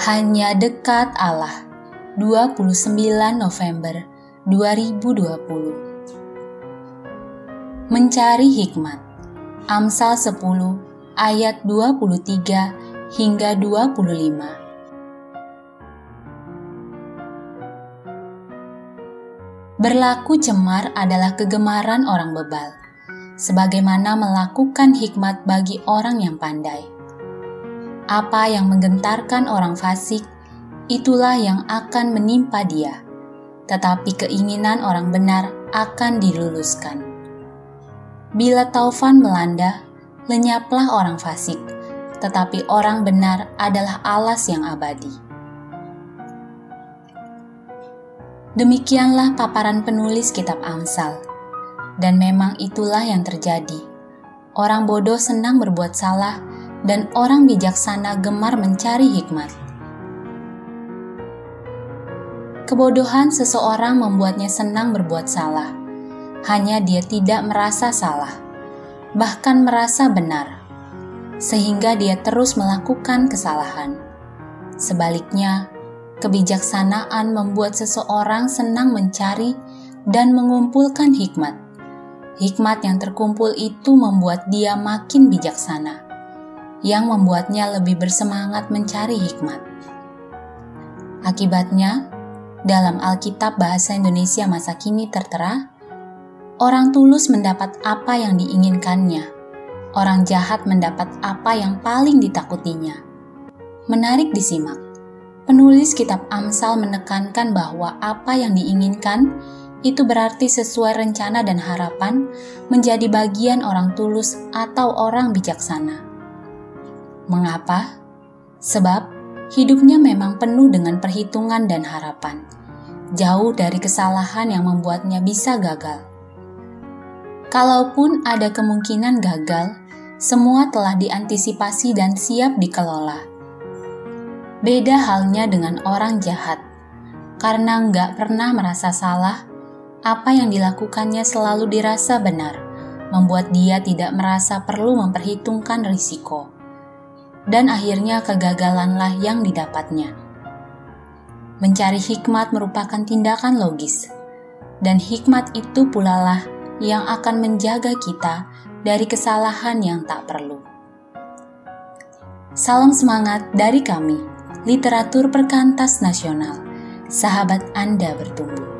Hanya dekat Allah. 29 November 2020 Mencari hikmat. Amsal 10 ayat 23 hingga 25 Berlaku cemar adalah kegemaran orang bebal, sebagaimana melakukan hikmat bagi orang yang pandai apa yang menggentarkan orang fasik, itulah yang akan menimpa dia. Tetapi keinginan orang benar akan diluluskan. Bila taufan melanda, lenyaplah orang fasik, tetapi orang benar adalah alas yang abadi. Demikianlah paparan penulis kitab Amsal. Dan memang itulah yang terjadi. Orang bodoh senang berbuat salah dan orang bijaksana gemar mencari hikmat. Kebodohan seseorang membuatnya senang berbuat salah. Hanya dia tidak merasa salah, bahkan merasa benar, sehingga dia terus melakukan kesalahan. Sebaliknya, kebijaksanaan membuat seseorang senang mencari dan mengumpulkan hikmat. Hikmat yang terkumpul itu membuat dia makin bijaksana yang membuatnya lebih bersemangat mencari hikmat. Akibatnya, dalam Alkitab Bahasa Indonesia masa kini tertera, orang tulus mendapat apa yang diinginkannya, orang jahat mendapat apa yang paling ditakutinya. Menarik disimak, penulis kitab Amsal menekankan bahwa apa yang diinginkan itu berarti sesuai rencana dan harapan menjadi bagian orang tulus atau orang bijaksana. Mengapa? Sebab hidupnya memang penuh dengan perhitungan dan harapan, jauh dari kesalahan yang membuatnya bisa gagal. Kalaupun ada kemungkinan gagal, semua telah diantisipasi dan siap dikelola. Beda halnya dengan orang jahat, karena nggak pernah merasa salah, apa yang dilakukannya selalu dirasa benar, membuat dia tidak merasa perlu memperhitungkan risiko dan akhirnya kegagalanlah yang didapatnya. Mencari hikmat merupakan tindakan logis, dan hikmat itu pula lah yang akan menjaga kita dari kesalahan yang tak perlu. Salam semangat dari kami, literatur perkantas nasional. Sahabat Anda bertumbuh.